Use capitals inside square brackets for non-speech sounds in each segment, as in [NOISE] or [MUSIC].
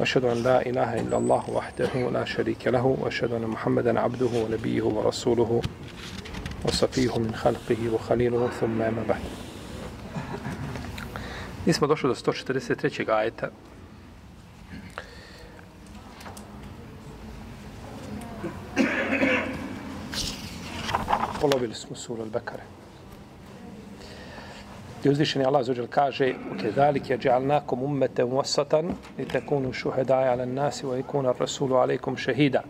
واشهد ان لا اله الا الله وحده لا شريك له واشهد ان محمدا عبده ونبيه ورسوله وصفيه من خلقه وخليله ثم ما بعد Nismo došli do 143. ajeta. Polovili smo suru Al-Bekare. I uzvišeni Allah zaođer kaže وَكَذَلِكَ جَعَلْنَاكُمْ أُمَّةً وَسَطًا لِتَكُونُوا شُهَدَاءَ عَلَى النَّاسِ وَيَكُونَ الرَّسُولُ عَلَيْكُمْ شَهِيدًا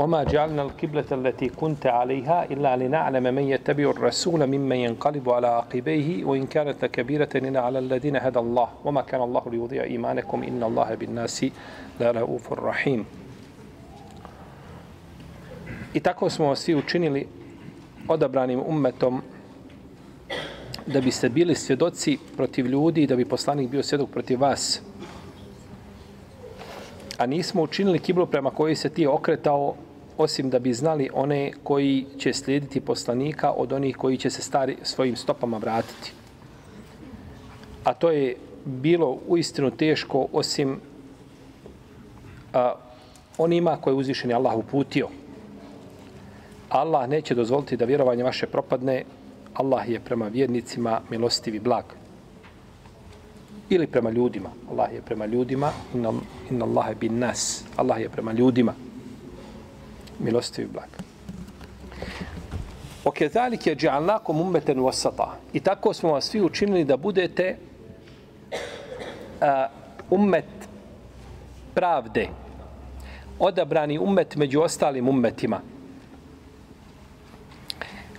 وما جعلنا القبلة التي كنت عليها إلا لنعلم من يتبع الرسول ممن ينقلب على عقبيه وإن كانت لكبيرة إلا على الذين هدى الله وما كان الله ليضيع إيمانكم إن الله بالناس لرؤوف رحيم I tako smo vas svi učinili odabranim ummetom da biste bili svjedoci protiv ljudi i da bi poslanik bio svjedok protiv vas. A nismo učinili kiblu prema kojoj se ti okretao osim da bi znali one koji će slijediti poslanika od onih koji će se stari svojim stopama vratiti. A to je bilo uistinu teško osim a, onima koje je uzvišeni Allah uputio. Allah neće dozvoliti da vjerovanje vaše propadne. Allah je prema vjernicima milostivi blag. Ili prema ljudima. Allah je prema ljudima. Inna, inna Allah je bin nas. Allah je prema ljudima. Milostivi blag. وَكَذَلِكَ جَعَلْنَاكُمْ أُمَّةً وَسَطًا I tako smo vas svi učinili da budete uh, ummet pravde. Odabrani ummet među ostalim ummetima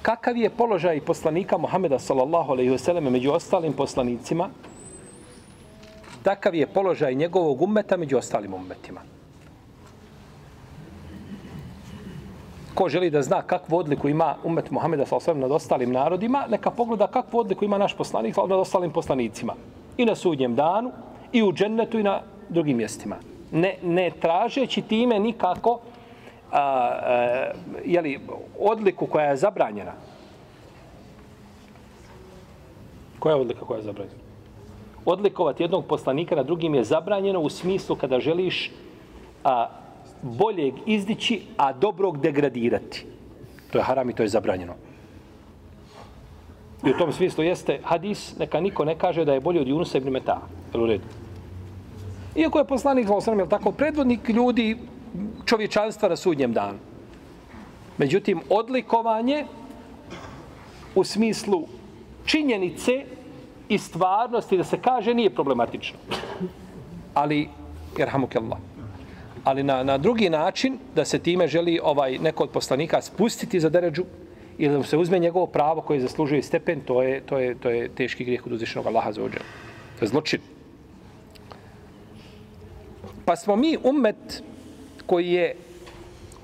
kakav je položaj poslanika Muhameda sallallahu alejhi ve selleme među ostalim poslanicima? Takav je položaj njegovog ummeta među ostalim ummetima. Ko želi da zna kakvu odliku ima ummet Muhameda sallallahu alejhi ve selleme nad ostalim narodima neka pogleda kakvu odliku ima naš poslanik nad ostalim poslanicima. I na sudnjem danu i u džennetu i na drugim mjestima. Ne, ne tražeći time nikako a, e, a, jeli, odliku koja je zabranjena. Koja je odlika koja je zabranjena? Odlikovati jednog poslanika na drugim je zabranjeno u smislu kada želiš a, boljeg izdići, a dobrog degradirati. To je haram i to je zabranjeno. I u tom smislu jeste hadis, neka niko ne kaže da je bolji od Junusa ibn Meta. Jel u redu? Iako je poslanik, je tako, predvodnik ljudi, čovječanstva na sudnjem danu. Međutim, odlikovanje u smislu činjenice i stvarnosti da se kaže nije problematično. Ali, jerhamukallah, ali na, na drugi način da se time želi ovaj neko od poslanika spustiti za deređu ili da se uzme njegovo pravo koje zaslužuje stepen, to je, to je, to je teški grijeh od uzvišenog Allaha za ođe. To je zločin. Pa smo mi ummet koji je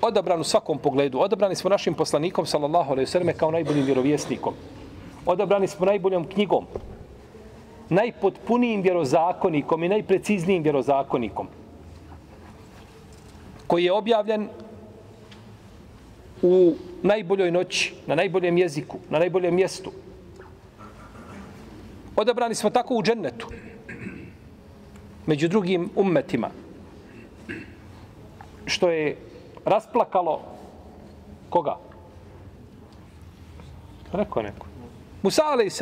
odabran u svakom pogledu. Odabrani smo našim poslanikom, sallallahu alaihi sallam, kao najboljim vjerovjesnikom. Odabrani smo najboljom knjigom. Najpotpunijim vjerozakonikom i najpreciznijim vjerozakonikom. Koji je objavljen u najboljoj noći, na najboljem jeziku, na najboljem mjestu. Odabrani smo tako u džennetu. Među drugim ummetima što je rasplakalo koga? Rekao neko. Musa a.s.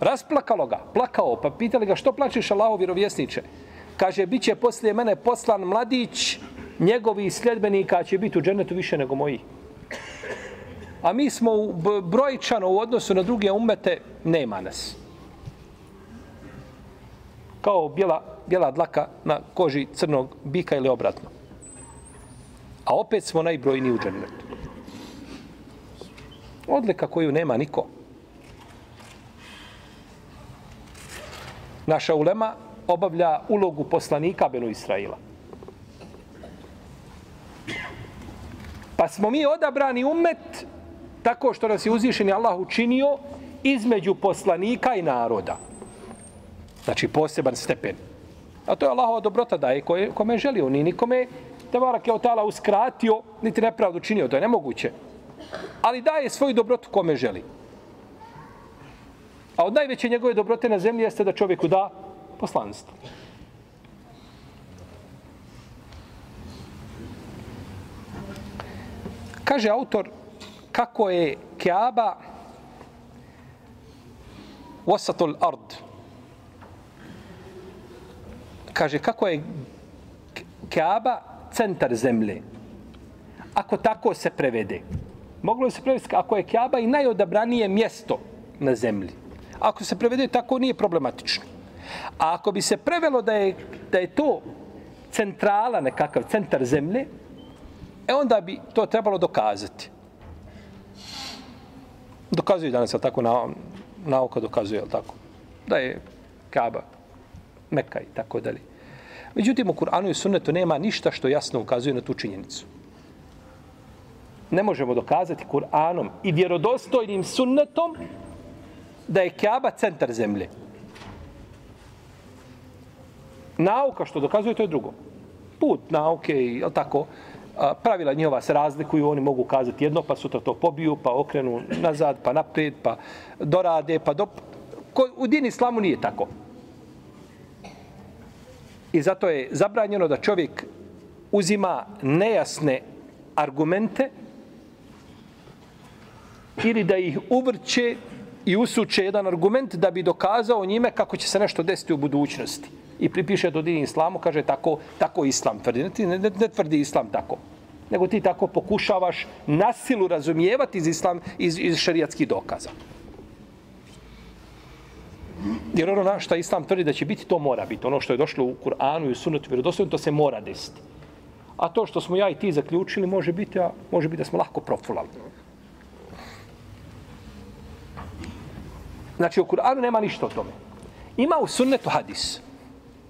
Rasplakalo ga, plakao, pa pitali ga što plačeš Allaho vjerovjesniče? Kaže, bit će poslije mene poslan mladić, njegovi sljedbenika će biti u dženetu više nego moji. A mi smo u, brojčano u odnosu na druge umete, nema nas. Kao bijela bijela dlaka na koži crnog bika ili obratno. A opet smo najbrojniji u džennetu. Odlika koju nema niko. Naša ulema obavlja ulogu poslanika Benu Israila. Pa smo mi odabrani umet tako što nas je uzvišeni Allah učinio između poslanika i naroda. Znači poseban stepen. A to je Allahova dobrota daje koje, kome je želio. Ni nikome te barak je otala uskratio, niti nepravdu činio. To je nemoguće. Ali daje svoju dobrotu kome želi. A od najveće njegove dobrote na zemlji jeste da čovjeku da poslanstvo. Kaže autor kako je Keaba wasatul ard. Kaže kako je Kaaba centar zemlje. Ako tako se prevede. Moglo se prevesti ako je Kaaba i najodabranije mjesto na zemlji. Ako se prevede tako nije problematično. A ako bi se prevelo da je, da je to centrala, nekakav centar zemlje, e onda bi to trebalo dokazati. Dokazuje danas, je tako, na, nauka dokazuje, je tako, da je Kaaba, Mekka i tako dalje. Međutim, u Kur'anu i sunnetu nema ništa što jasno ukazuje na tu činjenicu. Ne možemo dokazati Kur'anom i vjerodostojnim sunnetom da je Kaaba centar zemlje. Nauka što dokazuje, to je drugo. Put nauke i tako, pravila njihova se razlikuju, oni mogu kazati jedno, pa sutra to pobiju, pa okrenu nazad, pa naprijed, pa dorade, pa do... Ko, u din islamu nije tako. I zato je zabranjeno da čovjek uzima nejasne argumente ili da ih uvrće i usuče jedan argument da bi dokazao njime kako će se nešto desiti u budućnosti. I pripiše to dini islamu, kaže tako, tako islam tvrdi. Ne, ne, ne tvrdi islam tako. Nego ti tako pokušavaš nasilu razumijevati iz, islam, iz, iz šarijatskih dokaza. Jer ono na što islam tvrdi da će biti, to mora biti. Ono što je došlo u Kur'anu i u sunetu vjerodostojno, to se mora desiti. A to što smo ja i ti zaključili, može biti, a može biti da smo lahko profulali. Znači, u Kur'anu nema ništa o tome. Ima u sunnetu hadis.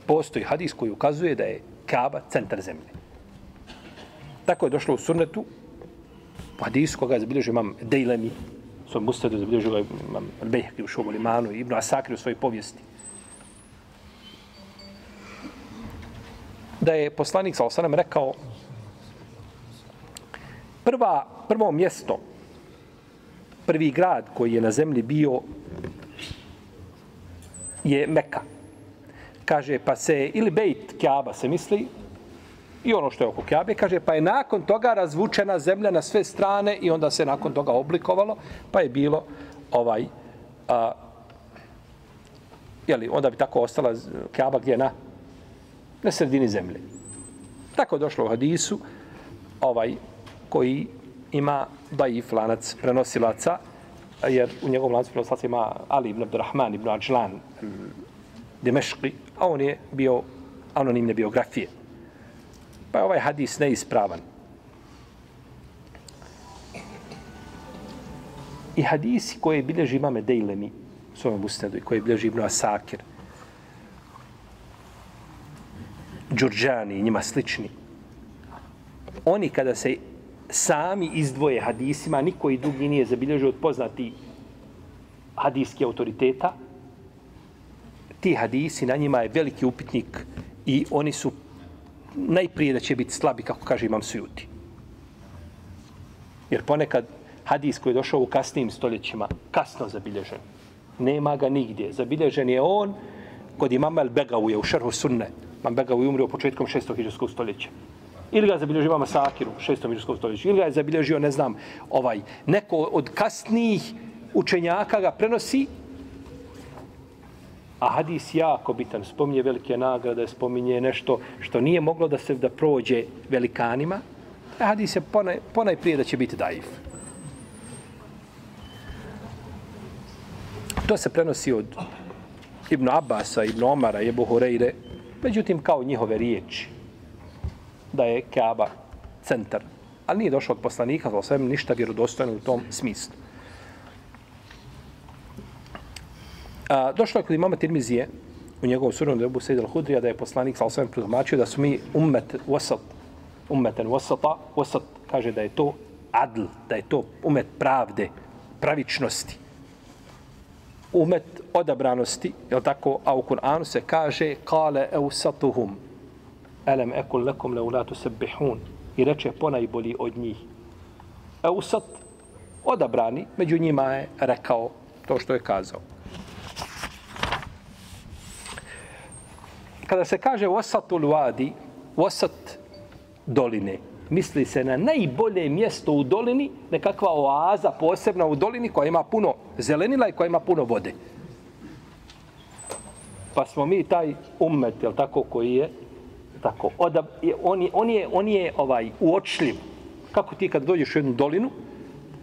Postoji hadis koji ukazuje da je Kaaba centar zemlje. Tako je došlo u sunnetu, u hadisu koga je zabilježio imam Dejlemi, svoj mustadu zabilježio ga imam Bejhki u Šomu Limanu, Ibnu Asakir u svojoj povijesti. Da je poslanik sa osanem rekao prva, prvo mjesto, prvi grad koji je na zemlji bio je Meka. Kaže, pa se, ili Bejt Kjaba se misli, i ono što je oko Kjabe, kaže, pa je nakon toga razvučena zemlja na sve strane i onda se nakon toga oblikovalo, pa je bilo ovaj, a, jeli, onda bi tako ostala Kjaba gdje na, na sredini zemlje. Tako je došlo u hadisu, ovaj, koji ima daif lanac prenosilaca, jer u njegovom lancu prenosilaca ima Ali ibn Abdurrahman ibn Ajlan Dimeški, a on je bio anonimne biografije. Pa je ovaj hadis neispravan. I hadisi koje bilježi imame Dejlemi, svojom usnedu, i koje bilježi Ibn Asakir, Đurđani i njima slični, oni kada se sami izdvoje hadisima, niko i drugi nije zabilježio od poznati hadijski autoriteta, ti hadisi, na njima je veliki upitnik i oni su najprije da će biti slabi, kako kaže imam sujuti. Jer ponekad hadis koji je došao u kasnim stoljećima, kasno zabilježen, nema ga nigdje. Zabilježen je on kod imama El Begavuje u šerhu sunne. Imam Begavuj umrio početkom 6. hiđarskog stoljeća. Ili ga je zabilježio imama Sakiru u 6. hiđarskog stoljeća. Ili ga je zabilježio, ne znam, ovaj, neko od kasnijih učenjaka ga prenosi A hadis jako bitan, spominje velike nagrade, spominje nešto što nije moglo da se da prođe velikanima. A hadis je ponaj, ponaj prije da će biti daif. To se prenosi od Ibn Abasa, Ibn Omara, Ebu Hureyre, međutim kao njihove riječi da je Kaaba centar. Ali nije došao od poslanika, sa svem ništa vjerodostojno u tom smislu. A, došlo je kod imama Tirmizije u njegovom surnom debu Sejid al-Hudrija da je poslanik sa osvijem protumačio da su mi ummet wasat, ummeten wasata, wasat kaže da je to adl, da je to umet pravde, pravičnosti. Umet odabranosti, je tako? A u Kur'anu se kaže kale eusatuhum elem ekul lekum leulatu sebihun i reče ponajbolji od njih. Eusat odabrani, među njima je rekao to što je kazao. Kada se kaže wasatul wadi, wasat doline, misli se na najbolje mjesto u dolini, nekakva oaza posebna u dolini koja ima puno zelenila i koja ima puno vode. Pa smo mi taj ummet, jel tako, koji je tako, odab, on, je, on, je, on je ovaj uočljiv. Kako ti kad dođeš u jednu dolinu,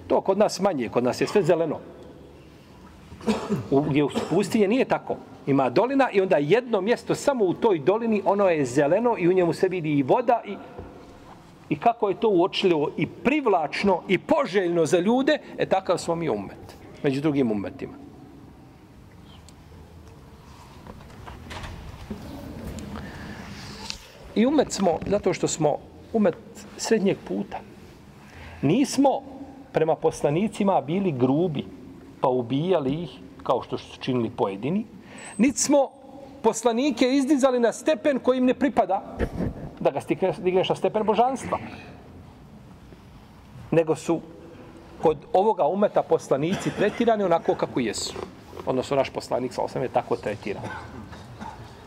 to kod nas manje, kod nas je sve zeleno. U, gdje u pustinje nije tako. Ima dolina i onda jedno mjesto samo u toj dolini, ono je zeleno i u njemu se vidi i voda i i kako je to uočljivo i privlačno i poželjno za ljude, e takav smo mi umet, među drugim umetima. I umet smo, zato što smo umet srednjeg puta. Nismo prema poslanicima bili grubi, pa ubijali ih, kao što su činili pojedini. Niti smo poslanike izdizali na stepen koji im ne pripada, da ga stigneš na stepen božanstva. Nego su kod ovoga umeta poslanici tretirani onako kako jesu. Odnosno, naš poslanik sa osam je tako tretiran.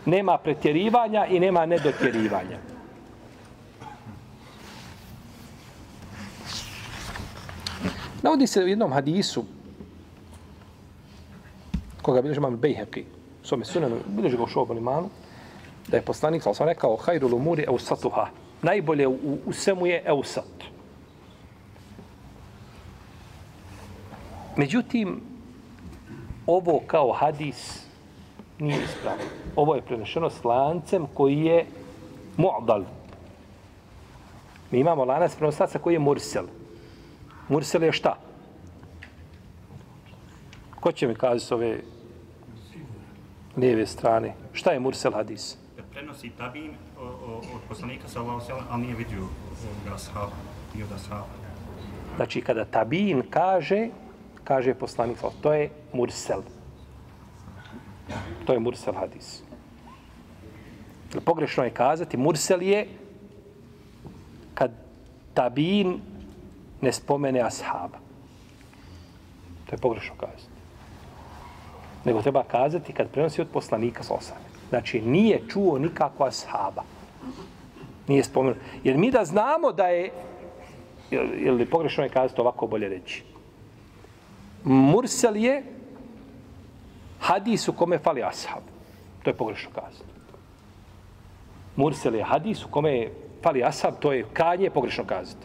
Nema pretjerivanja i nema nedotjerivanja. Navodi se u jednom hadisu koga bilježi imam Bejheqi, svome sunanu, bilježi ga u šobom imanu, da je poslanik sam rekao hajru lumuri eusatuha. Najbolje u, u svemu je eusat. Međutim, ovo kao hadis nije ispravno. Ovo je prenešeno s lancem koji je mu'dal. Mi imamo lanac prenosaca koji je mursel. Mursel je šta? Ko će mi kazati s ove lijeve strane? Šta je mursel hadis? prenosi tabin od poslanika sallallahu alejhi ve sellem, a nije vidio od ashaba i od ashaba. Znači kada tabin kaže, kaže poslanik sallallahu to je mursel. To je mursel hadis. Pogrešno je kazati, mursel je kad tabin ne spomene ashaba. To je pogrešno kazati. Nego treba kazati kad prenosi od poslanika sallallahu Znači, nije čuo nikakva ashaba. Nije spomenuo. Jer mi da znamo da je, ili pogrešno je kazati ovako bolje reći, Mursel je hadis u kome fali ashab. To je pogrešno kazano. Mursel je hadis u kome fali ashab, to je kanje, pogrešno kazano.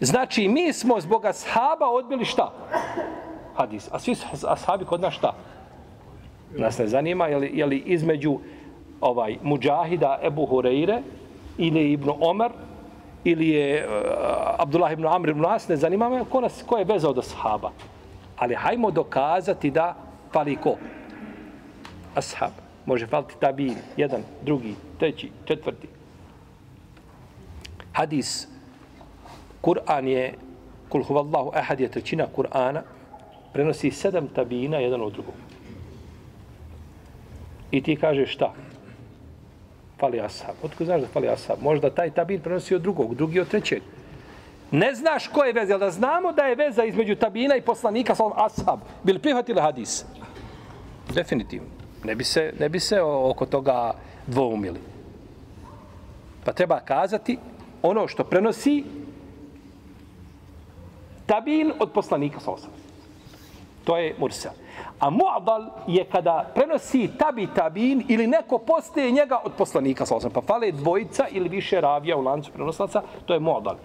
Znači, mi smo zbog ashaba odbili šta? Hadis. A svi ashabi kod nas šta? Nas ne zanima je li, je li između ovaj Mujahida Ebu Hureyre ili Ibn Omer ili je uh, Abdullah ibn Amr ibn As, ne zanima me ko, nas, ko je vezao do sahaba. Ali hajmo dokazati da fali ko? Ashab. Može faliti tabin, jedan, drugi, treći, četvrti. Hadis. Kur'an je, kul huvallahu ahad je trećina Kur'ana, prenosi sedam tabina jedan od drugog. I ti kažeš šta? Fali ashab. Otko znaš da fali ashab? Možda taj tabin prenosi od drugog, drugi od trećeg. Ne znaš ko je veza, da znamo da je veza između tabina i poslanika sa ashab. Bili prihvatili hadis? Definitivno. Ne bi se, ne bi se oko toga dvoumili. Pa treba kazati ono što prenosi tabin od poslanika sa ashab. To je mursel. A mu'dal je kada prenosi tabi tabin ili neko postaje njega od poslanika. Pa fale dvojica ili više ravija u lancu prenoslaca, to je mu'dal.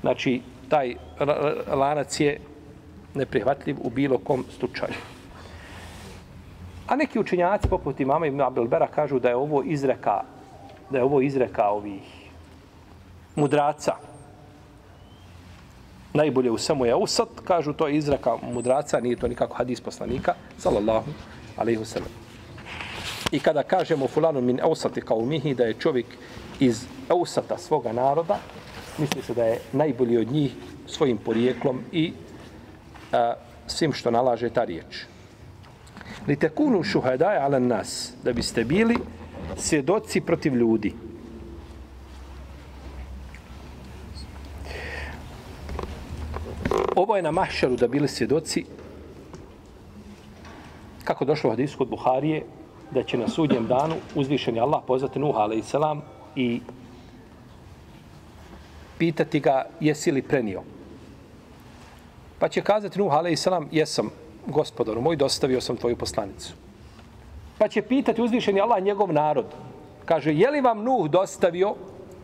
Znači, taj lanac je neprihvatljiv u bilo kom slučaju. A neki učenjaci, poput imama Ibn Abdelbera, kažu da je ovo izreka, da je ovo izreka ovih mudraca, najbolje u samu je usat, kažu to je izraka mudraca, nije to nikako hadis poslanika, sallallahu alaihi wasallam. I kada kažemo fulanu min ausati kao mihi, da je čovjek iz Eusata svoga naroda, misli se da je najbolji od njih svojim porijeklom i a, svim što nalaže ta riječ. Li tekunu šuhadaje ala nas, da biste bili svjedoci protiv ljudi. Ovo je na mahšaru da bili svjedoci kako došlo u hadisu kod Buharije da će na sudnjem danu uzvišeni Allah pozvati Nuh a.s. i pitati ga jesi li prenio. Pa će kazati Nuh a.s. jesam gospodaru moj, dostavio sam tvoju poslanicu. Pa će pitati uzvišeni Allah njegov narod. Kaže, je li vam Nuh dostavio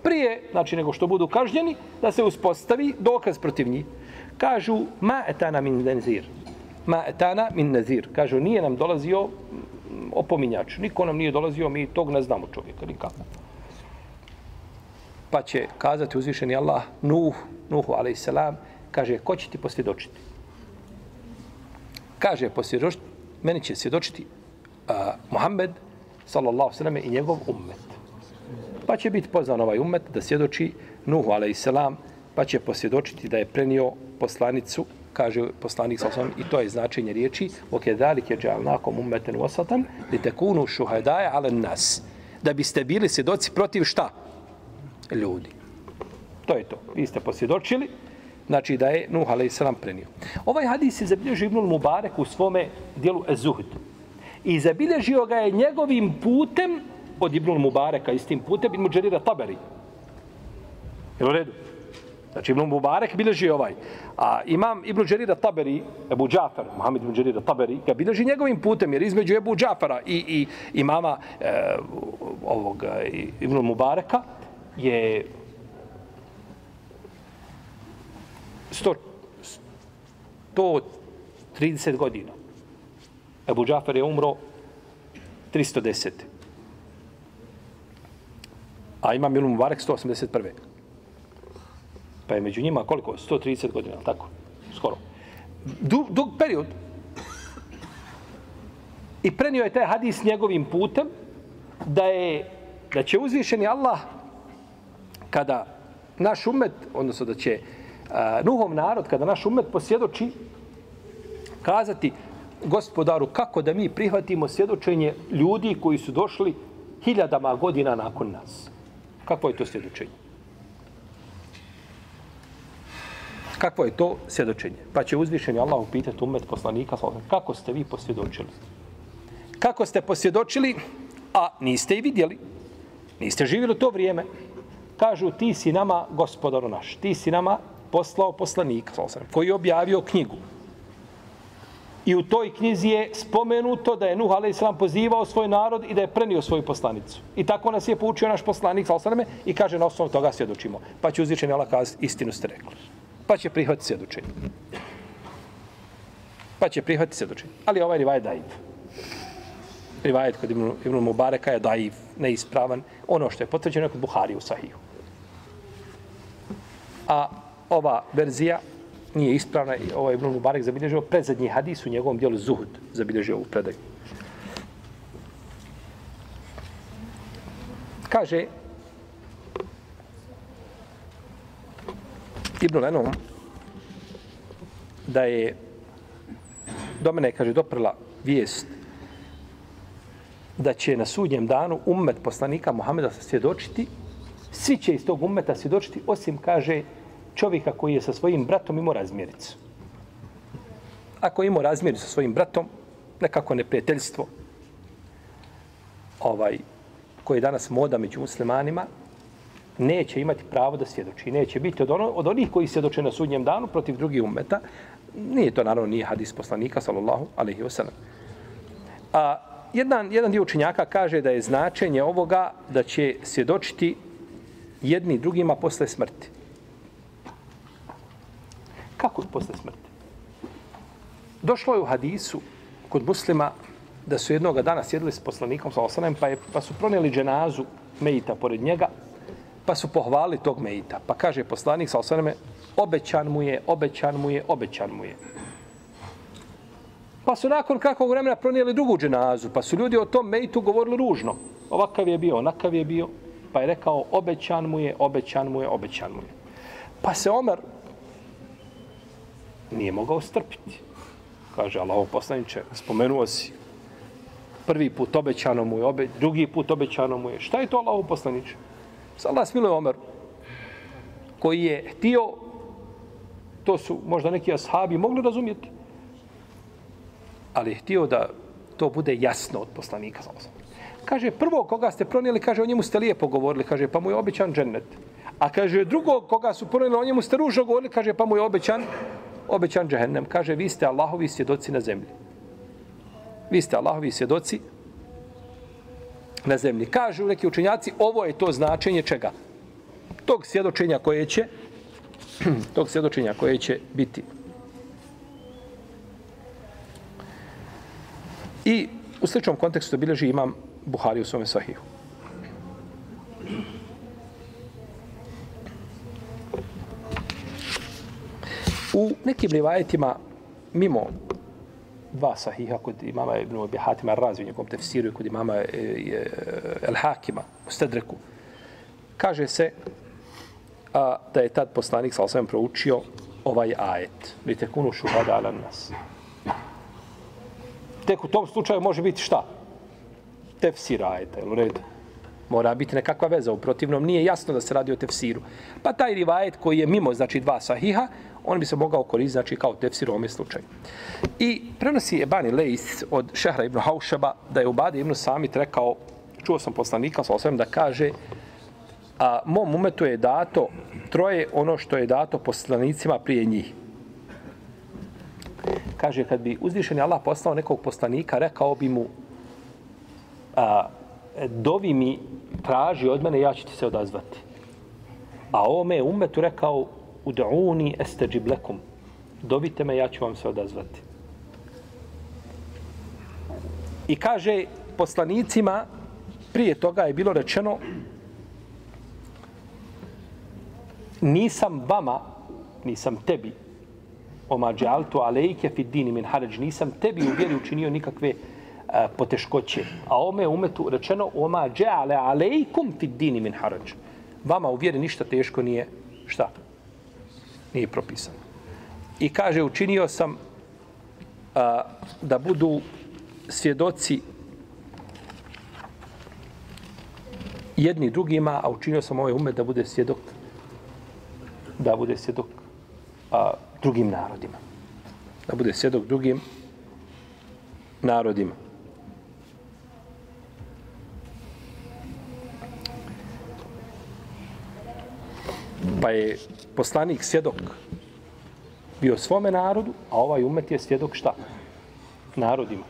prije, znači nego što budu kažnjeni, da se uspostavi dokaz protiv njih. Kažu, ma etana min nazir. Ma etana min nazir. Kažu, nije nam dolazio opominjač. Niko nam nije dolazio, mi tog ne znamo čovjeka, nikako. Pa će kazati uzvišeni Allah, Nuh, Nuhu, a.s. kaže, ko će ti posvjedočiti? Kaže, posvjedočiti, meni će svjedočiti uh, Muhammed, sallallahu sallam, i njegov ummet. Pa će biti pozvan ovaj ummet da svjedoči Nuhu, alaihissalam, pa će posvjedočiti da je prenio poslanicu, kaže poslanik sa osam, i to je značenje riječi, ok, dalik je džalnakom ummeten wasatan, li tekunu šuhadaje ale nas, da biste bili svjedoci protiv šta? Ljudi. To je to. Vi ste posvjedočili, znači da je Nuh a.s. prenio. Ovaj hadis je zabilježio Ibnul Mubarek u svome dijelu Ezuhd. I zabilježio ga je njegovim putem od Ibnul Mubareka, istim putem, Ibn Đerira Taberi. Jel u redu? Znači Ibn Mubarek bilježi ovaj. A imam Ibn Đerira Taberi, Ebu Džafar, Mohamed Ibn Đerira Taberi, ga bilježi njegovim putem, jer između Ebu Džafara i, i imama e, ovog e, Ibn Mubareka je 100, 130 godina. Ebu Džafar je umro 310. A imam Ibn Mubarek 181. Pa je među njima koliko? 130 godina, tako? Skoro. Dug, dug period. I prenio je taj hadis njegovim putem da je da će uzvišeni Allah kada naš umet, odnosno da će uh, Nuhov narod, kada naš umet posvjedoči, kazati gospodaru kako da mi prihvatimo svjedočenje ljudi koji su došli hiljadama godina nakon nas. Kako je to svjedočenje? Kakvo je to svjedočenje? Pa će uzvišeni Allah upitati umet poslanika, kako ste vi posvjedočili? Kako ste posvjedočili, a niste i vidjeli? Niste živjeli u to vrijeme? Kažu, ti si nama gospodar naš, ti si nama poslao poslanika, koji je objavio knjigu. I u toj knjizi je spomenuto da je Nuh a.s. pozivao svoj narod i da je prenio svoju poslanicu. I tako nas je poučio naš poslanik, s.a.s. i kaže na osnovu toga svjedočimo. Pa će uzvišeni Allah kazati istinu ste rekli pa će prihvatiti svjedočenje. Pa će prihvatiti svjedočenje. Ali ovaj rivaj je daiv. Rivajet kod Ibn, Ibn Mubareka je daiv, neispravan. Ono što je potvrđeno kod Buhari u Sahiju. A ova verzija nije ispravna i ovaj je Ibn Mubarek zabilježio predzadnji hadis u njegovom dijelu Zuhud zabilježio ovu predaju. Kaže Ibn Lenom da je do mene, kaže, doprla vijest da će na sudnjem danu ummet poslanika Muhameda svjedočiti, svi će iz tog ummeta svjedočiti, osim, kaže, čovjeka koji je sa svojim bratom imao razmjericu. Ako je imao razmjericu sa svojim bratom, nekako neprijateljstvo, ovaj, koje je danas moda među muslimanima, neće imati pravo da svjedoči. Neće biti od, ono, od onih koji svjedoče na sudnjem danu protiv drugih umeta. Nije to naravno nije hadis poslanika, sallallahu alaihi wa sallam. A jedan, jedan dio učenjaka kaže da je značenje ovoga da će svjedočiti jedni drugima posle smrti. Kako je posle smrti? Došlo je u hadisu kod muslima da su jednoga dana sjedili s poslanikom, sallallahu alaihi wa sallam, pa, je, pa su pronijeli dženazu Mejita pored njega, pa su pohvali tog Mejita. Pa kaže poslanik sa osvrame, obećan mu je, obećan mu je, obećan mu je. Pa su nakon kakvog vremena pronijeli drugu dženazu, pa su ljudi o tom Mejitu govorili ružno. Ovakav je bio, onakav je bio. Pa je rekao, obećan mu je, obećan mu je, obećan mu je. Pa se Omer nije mogao strpiti. Kaže, Allah poslaniče, spomenuo si, prvi put obećano mu je, obe, drugi put obećano mu je. Šta je to Allah poslaniče? Allah smiluje Omer, koji je htio, to su možda neki ashabi mogli razumjeti, ali je htio da to bude jasno od poslanika. Kaže, prvo koga ste pronijeli, kaže, o njemu ste lijepo govorili, kaže, pa mu je obećan džennet. A kaže, drugo koga su pronijeli, o njemu ste ružno govorili, kaže, pa mu je obećan, obećan džehennem. Kaže, vi ste Allahovi svjedoci na zemlji. Vi ste Allahovi svjedoci na zemlji. Kažu neki učenjaci, ovo je to značenje čega? Tog svjedočenja koje će [CLEARS THROAT] tog svjedočenja koje će biti. I u sličnom kontekstu bilježi imam Buhari u svome sahihu. U nekim rivajetima, mimo dva sahiha kod imama Ibn Abi Hatima Razi u njegovom tefsiru kod imama e, Al-Hakima u Stedreku, kaže se a, da je tad poslanik sa osvijem proučio ovaj ajet. Vidite, kunu šuhada ala nas. Tek u tom slučaju može biti šta? Tefsir ajeta, jel u redu? Mora biti nekakva veza, u protivnom nije jasno da se radi o tefsiru. Pa taj rivajet koji je mimo, znači dva sahiha, on bi se mogao koristiti znači, kao tefsir u ovom slučaju. I prenosi Ebani Leis od Šehra ibn Haušaba da je u ibn Samit rekao, čuo sam poslanika sa osvijem da kaže a mom umetu je dato troje ono što je dato poslanicima prije njih. Kaže, kad bi uzvišeni Allah poslao nekog poslanika, rekao bi mu a, dovi mi traži od mene, ja ću ti se odazvati. A ome umetu rekao, ud'uni estajib lekum. Dovite me, ja ću vam se odazvati. I kaže poslanicima, prije toga je bilo rečeno, nisam vama, nisam tebi, oma džaltu alejke fi dini min harađ, nisam tebi u vjeri učinio nikakve a, poteškoće. A ome umetu rečeno, oma džale alejkum fi dini min harađ. Vama u vjeri ništa teško nije, šta? Nije propisano. I kaže, učinio sam a, da budu svjedoci jedni drugima, a učinio sam ovaj umet da bude svjedok da bude svjedok a, drugim narodima. Da bude svjedok drugim narodima. Pa je poslanik svjedok bio svome narodu, a ovaj umet je svjedok šta? Narodima.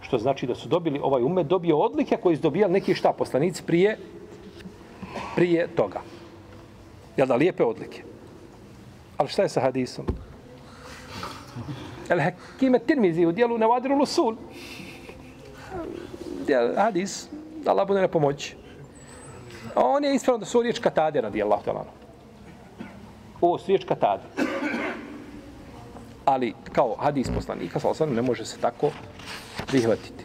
Što znači da su dobili, ovaj umet dobio odlike koji su dobijali neki šta poslanici prije, prije toga. Jel da lijepe odlike? Ali šta je sa hadisom? El Hakime Tirmizi u dijelu Nevadiru Lusul. Dijel, hadis, da Allah bude ne pomoći. On je ispravno da su riječ katade radi Allah. Ovo su riječ katade. Ali kao hadis poslanika, sa ne može se tako prihvatiti.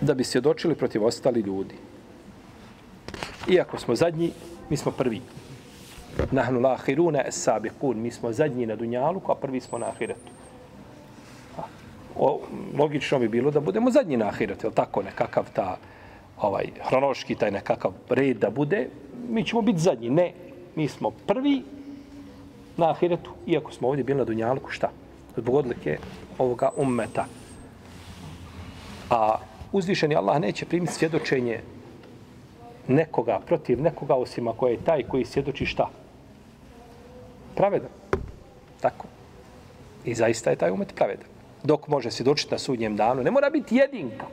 Da bi se protiv ostali ljudi. Iako smo zadnji, mi smo prvi. Nahnu lahiruna es sabiqun, mi smo zadnji na dunjalu, a prvi smo na ahiretu. O, logično bi bilo da budemo zadnji na ahiretu, je tako nekakav ta ovaj hronološki taj nekakav red da bude, mi ćemo biti zadnji. Ne, mi smo prvi na ahiretu, iako smo ovdje bili na dunjalu, šta? Zbog odlike ovoga ummeta. A uzvišeni Allah neće primiti svjedočenje nekoga, protiv nekoga, osim ako je taj koji svjedoči šta? Pravedan. Tako. I zaista je taj umet pravedan. Dok može svjedočiti na sudnjem danu, ne mora biti jedinka.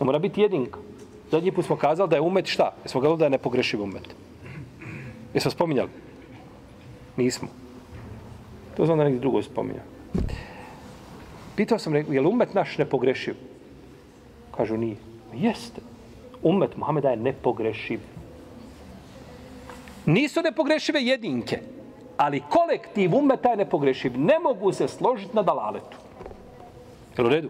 Ne mora biti jedinka. Zadnji put smo kazali da je umet šta? Jesmo gledali da je nepogrešiv umet. Jesmo spominjali? Nismo. To znam da negdje drugo spominja. Pitao sam, je li umet naš nepogrešiv? Kažu, nije. Jeste. Umet Muhameda je nepogrešiv. Nisu nepogrešive jedinke, ali kolektiv umeta je nepogrešiv. Ne mogu se složiti na dalaletu. Jel u redu?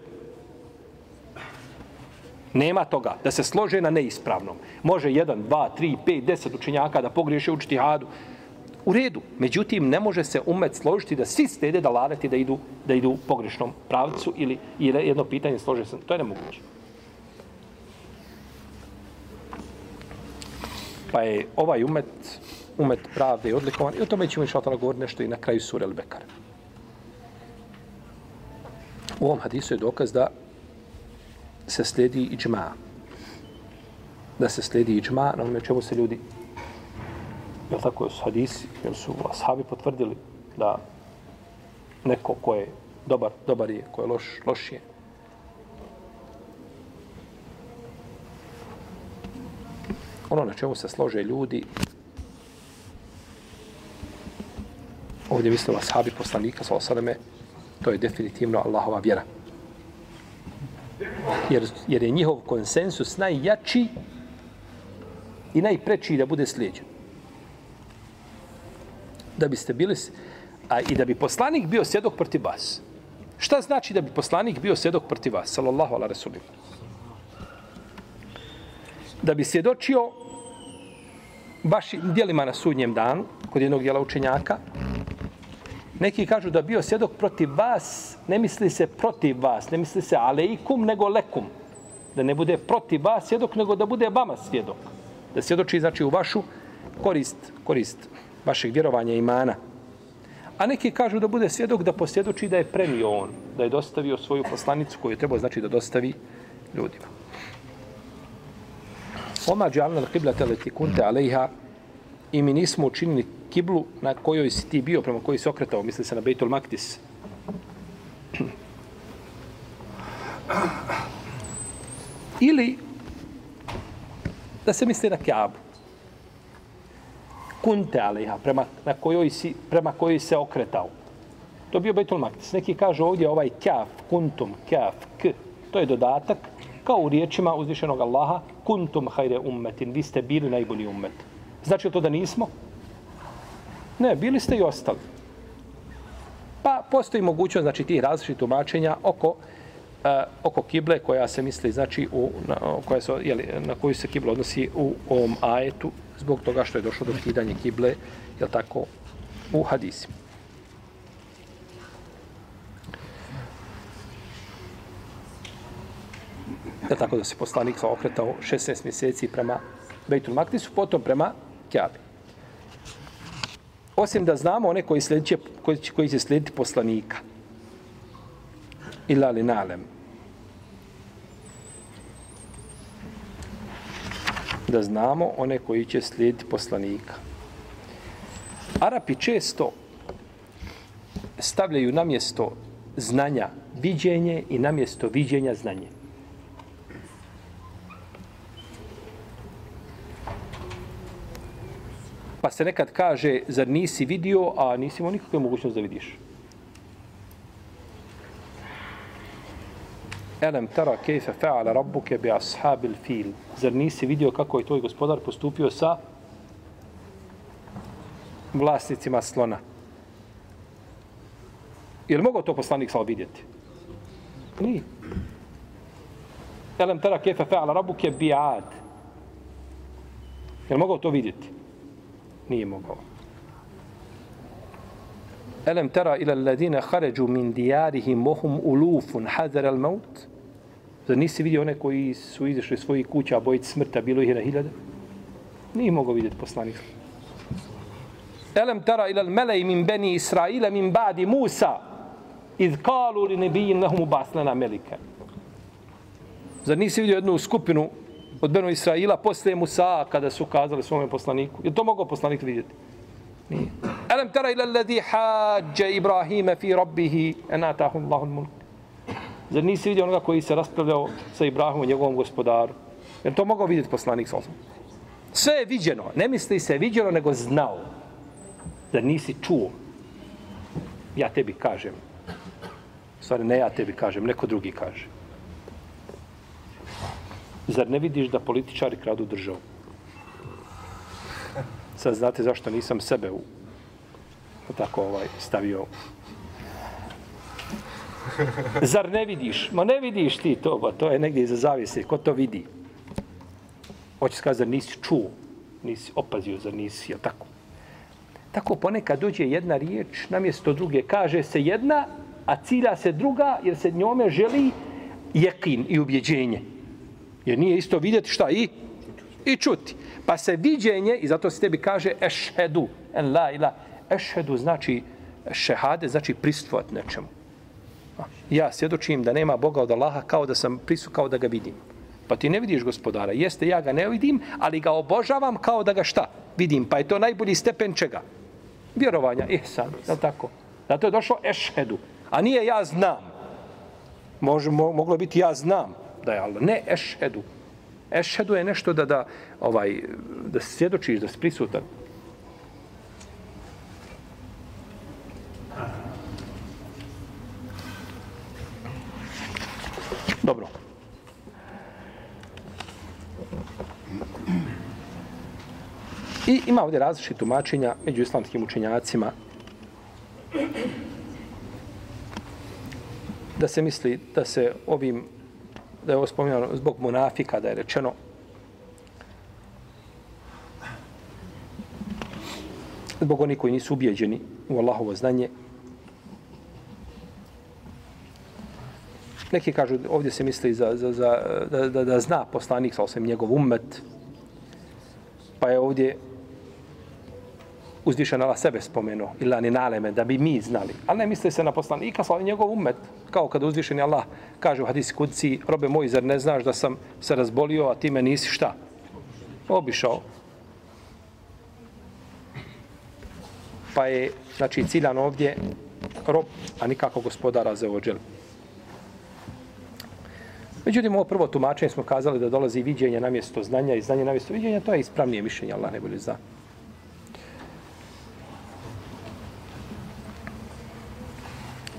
Nema toga da se slože na neispravnom. Može jedan, dva, tri, pet, deset učenjaka da pogriješe u čtihadu. U redu. Međutim, ne može se umet složiti da svi stede da ladati da idu, da idu u pogrešnom pravcu ili, ili jedno pitanje slože se. To je nemoguće. Pa je ovaj umet, umet pravde i odlikovan. I o tome ćemo išao govoriti nešto i na kraju sure Al-Bekara. U ovom hadisu je dokaz da se slijedi iđma. Da se slijedi iđma na onome čemu se ljudi, jel tako su hadisi, jel su ashabi potvrdili da neko ko je dobar, dobar je, ko je loš, loš je. Ono na čemu se slože ljudi, ovdje mislimo ashabi poslanika, sa osadame, to je definitivno Allahova vjera jer, jer je njihov konsensus najjači i najpreći da bude slijedjen. Da biste bili, a i da bi poslanik bio svjedok protiv vas. Šta znači da bi poslanik bio svjedok protiv vas? Sallallahu ala rasulim. Da bi svjedočio baš dijelima na sudnjem danu, kod jednog dijela učenjaka, Neki kažu da bio svjedok protiv vas, ne misli se protiv vas, ne misli se aleikum, nego lekum. Da ne bude protiv vas svjedok, nego da bude vama svjedok. Da svjedoči, znači, u vašu korist, korist vašeg vjerovanja imana. A neki kažu da bude svjedok da posvjedoči da je premio on, da je dostavio svoju poslanicu koju je trebao, znači, da dostavi ljudima. Oma džalna l'qibla teleti kunte alejha i mi nismo učinili kiblu na kojoj si ti bio, prema kojoj si okretao, misli se na Bejtul Maktis. Ili da se misli na Kjabu. Kunte alejha, prema, na kojoj si, prema kojoj se okretao. To bio Bejtul Maktis. Neki kažu ovdje ovaj kjaf, kuntum, kjaf, k, to je dodatak, kao u riječima uzvišenog Allaha, kuntum hajre ummetin, vi ste bili najbolji ummet. Znači to da nismo? Ne, bili ste i ostali. Pa postoji mogućnost znači tih različitih tumačenja oko e, oko kible koja se misli znači u na, koja se je na koju se kibla odnosi u ovom ajetu zbog toga što je došlo do kidanja kible je tako u hadisima. Je tako da se poslanik sa okretao 16 mjeseci prema Bejtul Maktisu, potom prema Kjabi. Osim da znamo one koji, sljedeće, koji, će, koji će slijediti poslanika. Ila li nalem. Da znamo one koji će slijediti poslanika. Arapi često stavljaju na mjesto znanja viđenje i na mjesto viđenja znanje. Pa se nekad kaže, zar nisi vidio, a nisi imao nikakve mogućnost da vidiš. Elem tara kejfe fa'ala rabbuke bi ashabil fil. Zar nisi vidio kako je tvoj gospodar postupio sa vlasnicima slona? Je li mogao to poslanik sal vidjeti? Nije. Elem tara kejfe fa'ala rabbuke bi ad. Je li mogao to vidjeti? Nije mogao. Elem tera ila alladine haređu min dijarihim mohum ulufun hazar al maut? Zar nisi vidio one koji su izašli svojih kuća, a bojiti smrta, bilo ih je na hiljade? Nije mogao vidjeti poslanik. Elem tera ila al melej min beni Israila min badi Musa iz kalu li nebijin lahum baslana melika. Zar nisi vidio jednu skupinu od Beno Israila posle Musa kada su kazali svome poslaniku. Je to mogao poslanik vidjeti? Nije. Alam tara ila alladhi hajja Ibrahima fi rabbih an atahu Allahu al-mulk. Zar nisi vidio onoga koji se raspravljao sa Ibrahimom, njegovom gospodaru? Je to mogao vidjeti poslanik sa Sve je viđeno. Ne misli se viđeno, nego znao. Zar nisi čuo? Ja tebi kažem. Stvari, ne ja tebi kažem, neko drugi kaže. Zar ne vidiš da političari kradu državu? Sad znate zašto nisam sebe u tako ovaj stavio Zar ne vidiš? Ma ne vidiš ti to, ba, to je negdje iza zavise. Ko to vidi? Hoće skazati, zar nisi čuo? Nisi opazio, zar nisi, jel tako? Tako ponekad dođe jedna riječ, namjesto druge kaže se jedna, a cilja se druga, jer se njome želi jekin i ubjeđenje. Jer nije isto vidjeti šta i i čuti. Pa se viđenje, i zato se tebi kaže ešhedu, en la ila, ešhedu znači šehade, znači pristvovat nečemu. Ja svjedočim da nema Boga od Allaha kao da sam prisu, kao da ga vidim. Pa ti ne vidiš gospodara. Jeste, ja ga ne vidim, ali ga obožavam kao da ga šta? Vidim. Pa je to najbolji stepen čega? Vjerovanja. Ihsan. Je tako? Zato je došlo ešhedu. A nije ja znam. Može, mo, moglo biti ja znam da je Allah. Ne ešhedu. Ešhedu je nešto da, da, ovaj, da svjedočiš, da si prisutan. Dobro. I ima ovdje različite tumačenja među islamskim učenjacima da se misli da se ovim da je ovo spominjano zbog munafika da je rečeno. Zbog oni koji nisu ubijeđeni u Allahovo znanje. Neki kažu ovdje se misli za, za, za, da, da, da zna poslanik sa osim njegov umet pa je ovdje uzvišen Allah sebe spomenuo, ila ni naleme, da bi mi znali. Ali ne misli se na poslanika, slavi njegov umet, kao kada uzvišeni Allah kaže u hadisi kudci, robe moj, zar ne znaš da sam se razbolio, a ti me nisi šta? Obišao. Pa je, znači, ciljan ovdje rob, a nikako gospodara za ođel. Međutim, ovo prvo tumačenje smo kazali da dolazi viđenje na mjesto znanja i znanje na mjesto viđenja, to je ispravnije mišljenje, Allah ne bolje zna.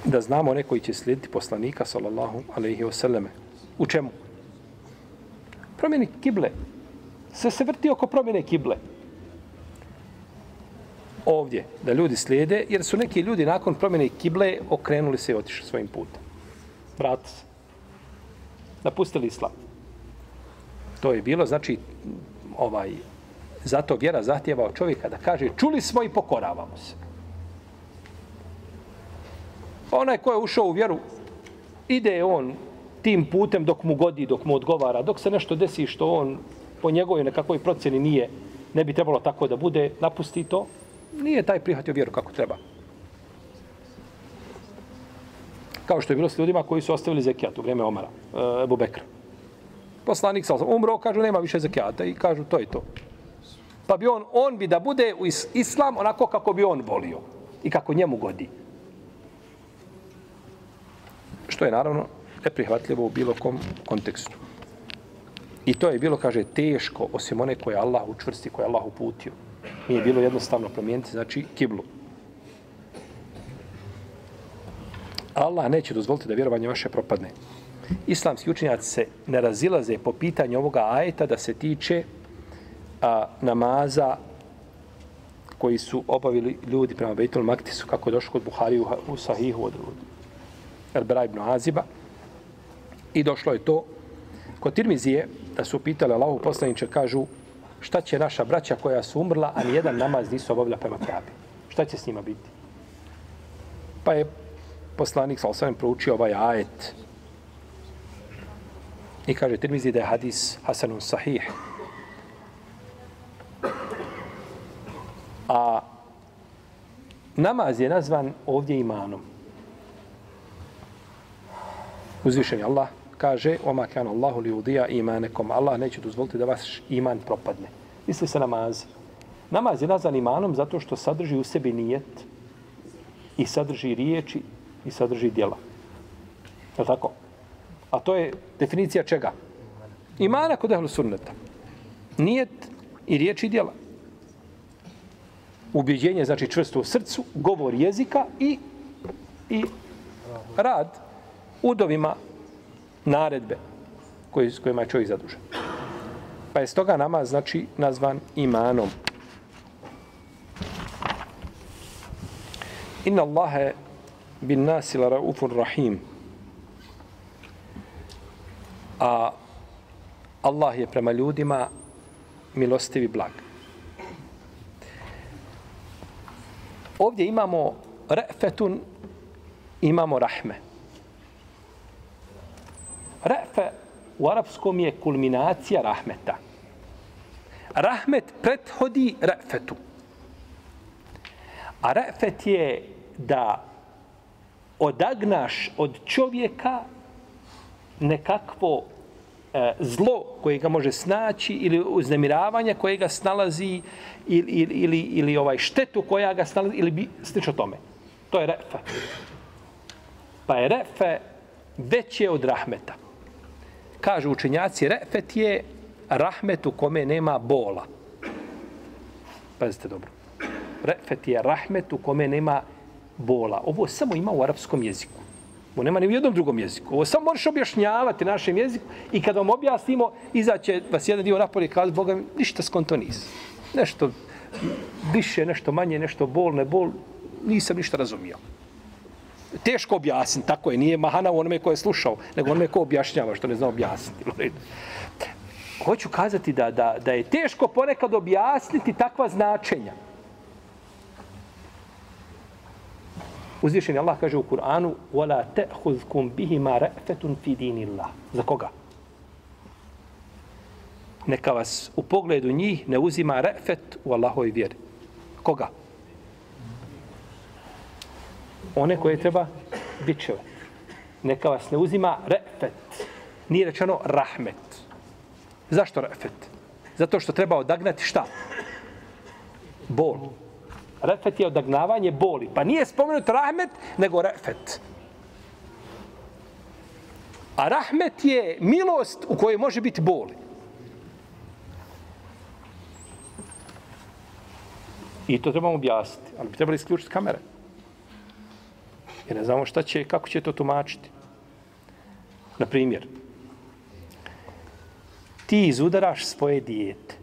Da znamo one koji će slijediti poslanika sallallahu alaihi wasallame. U čemu? Promjeni kible. Sve se vrti oko promjene kible. Ovdje, da ljudi slijede, jer su neki ljudi nakon promjene kible okrenuli se i otišli svojim putem. Vrat se. Napustili islam. To je bilo, znači, ovaj, zato vjera zahtjeva od čovjeka da kaže, čuli smo i pokoravamo se. Pa onaj ko je ušao u vjeru, ide on tim putem dok mu godi, dok mu odgovara, dok se nešto desi što on po njegovoj nekakvoj procjeni nije, ne bi trebalo tako da bude, napusti to, nije taj prihvatio vjeru kako treba. Kao što je bilo s ljudima koji su ostavili zekijat u vrijeme Omara, e, Ebu Bekra. Poslanik sa umro, kažu nema više zekijata i kažu to je to. Pa bi on, on bi da bude u islam onako kako bi on volio i kako njemu godi što je naravno neprihvatljivo u bilo kom kontekstu. I to je bilo, kaže, teško, osim one koje Allah učvrsti, koje Allah uputio. Nije bilo jednostavno promijeniti, znači, kiblu. Allah neće dozvoliti da vjerovanje vaše propadne. Islamski učenjaci se ne razilaze po pitanju ovoga ajeta da se tiče a, namaza koji su obavili ljudi prema Bejtul Maktisu, kako je došlo kod Buhari u, u Sahihu od, od Elbera ibn Aziba. I došlo je to kod Tirmizije, da su pitali Allahu poslaniče, kažu šta će naša braća koja su umrla, a nijedan namaz nisu obavlja prema Kabi. Šta će s njima biti? Pa je poslanik sa osvijem proučio ovaj ajet. I kaže Tirmizije da je hadis Hasanun Sahih. A namaz je nazvan ovdje imanom. Uzvišeni Allah kaže Oma kan Allahu li udija imanekom. Allah neće dozvoliti da vaš iman propadne. Misli se namaz. Namaz je nazvan imanom zato što sadrži u sebi nijet i sadrži riječi i sadrži djela. Je tako? A to je definicija čega? Imana kod ehlu sunneta. Nijet i riječi i djela. Ubjeđenje znači čvrsto u srcu, govor jezika i, i rad udovima naredbe koji, s kojima je čovjek zadužen. Pa je stoga nama znači nazvan imanom. Inna Allahe bin nasila raufun rahim. a Allah je prema ljudima milostivi blag. Ovdje imamo re'fetun, imamo rahme. Re'fe u arapskom je kulminacija rahmeta. Rahmet prethodi re'fetu. A re'fet je da odagnaš od čovjeka nekakvo e, zlo koje ga može snaći ili uznemiravanje koje ga snalazi ili, ili, ili, ili ovaj štetu koja ga snalazi ili bi slično tome. To je refe. Pa je refe veće od rahmeta. Kažu učenjaci, refet je rahmet u kome nema bola. Pazite dobro. Refet je rahmet u kome nema bola. Ovo samo ima u arapskom jeziku. Ovo nema ni u jednom drugom jeziku. Ovo samo možeš objašnjavati našem jeziku i kad vam objasnimo, izaće vas jedan dio napolje i kaže, Boga mi, ništa skonto nisi. Nešto više, nešto manje, nešto bol, ne bol, nisam ništa razumio Teško objasniti, tako je, nije mahana u onome ko je slušao, nego onome ko objašnjava što ne zna objasniti. [LAUGHS] Hoću kazati da, da, da je teško ponekad objasniti takva značenja. Uzvišeni Allah kaže u Kur'anu وَلَا تَأْخُذْكُمْ بِهِمَا رَأْفَةٌ فِي دِينِ اللَّهِ Za koga? Neka vas u pogledu njih ne uzima re'fet u Allahoj vjeri. Koga? One koje treba bičeve. Neka vas ne uzima re'fet. Nije rečeno rahmet. Zašto re'fet? Zato što treba odagnati šta? Bol. Bol. Refet je odagnavanje boli. Pa nije spomenut rahmet, nego refet. A rahmet je milost u kojoj može biti boli. I to trebamo objasniti. Ali bi trebali isključiti kamere. Jer ne znamo šta će, kako će to tumačiti. Na primjer, ti izudaraš svoje dijete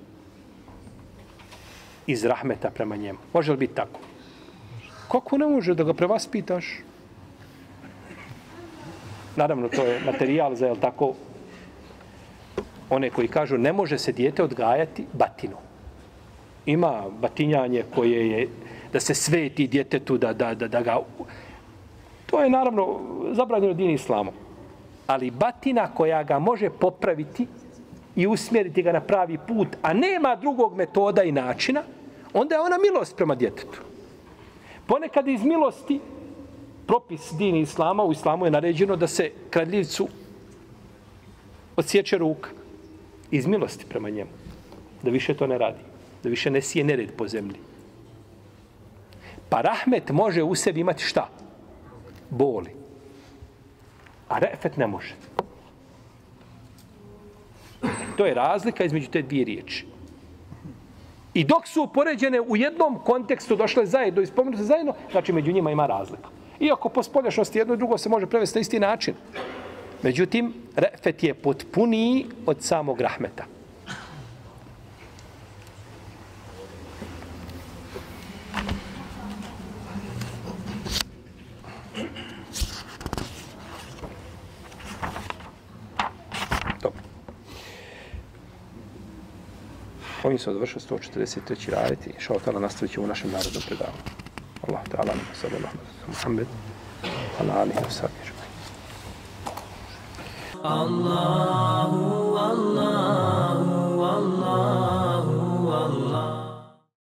iz rahmeta prema njemu. Može li biti tako? Kako ne može da ga prevaspitaš? Naravno, to je materijal za, jel tako, one koji kažu ne može se dijete odgajati batinu. Ima batinjanje koje je da se sveti djetetu, da, da, da, da ga... To je naravno zabranjeno din islamu. Ali batina koja ga može popraviti i usmjeriti ga na pravi put, a nema drugog metoda i načina, onda je ona milost prema djetetu. Ponekad iz milosti, propis dini islama, u islamu je naređeno da se kradljivcu odsjeće ruka. Iz milosti prema njemu. Da više to ne radi. Da više ne sije nered po zemlji. Pa rahmet može u sebi imati šta? Boli. A refet ne može. To je razlika između te dvije riječi. I dok su upoređene u jednom kontekstu došle zajedno i spomenute zajedno, znači među njima ima razlika. Iako po spolješnosti jedno i drugo se može prevesti na isti način. Međutim, refet je potpuniji od samog rahmeta. ovim se odvršio 143. rajet i šao tala nastavit ćemo u našem narodnom predavanju. Allah ta'ala nema sada Allah nema Muhammed. Allah nema sada Allah Allahu, Allahu, Allahu, Allahu.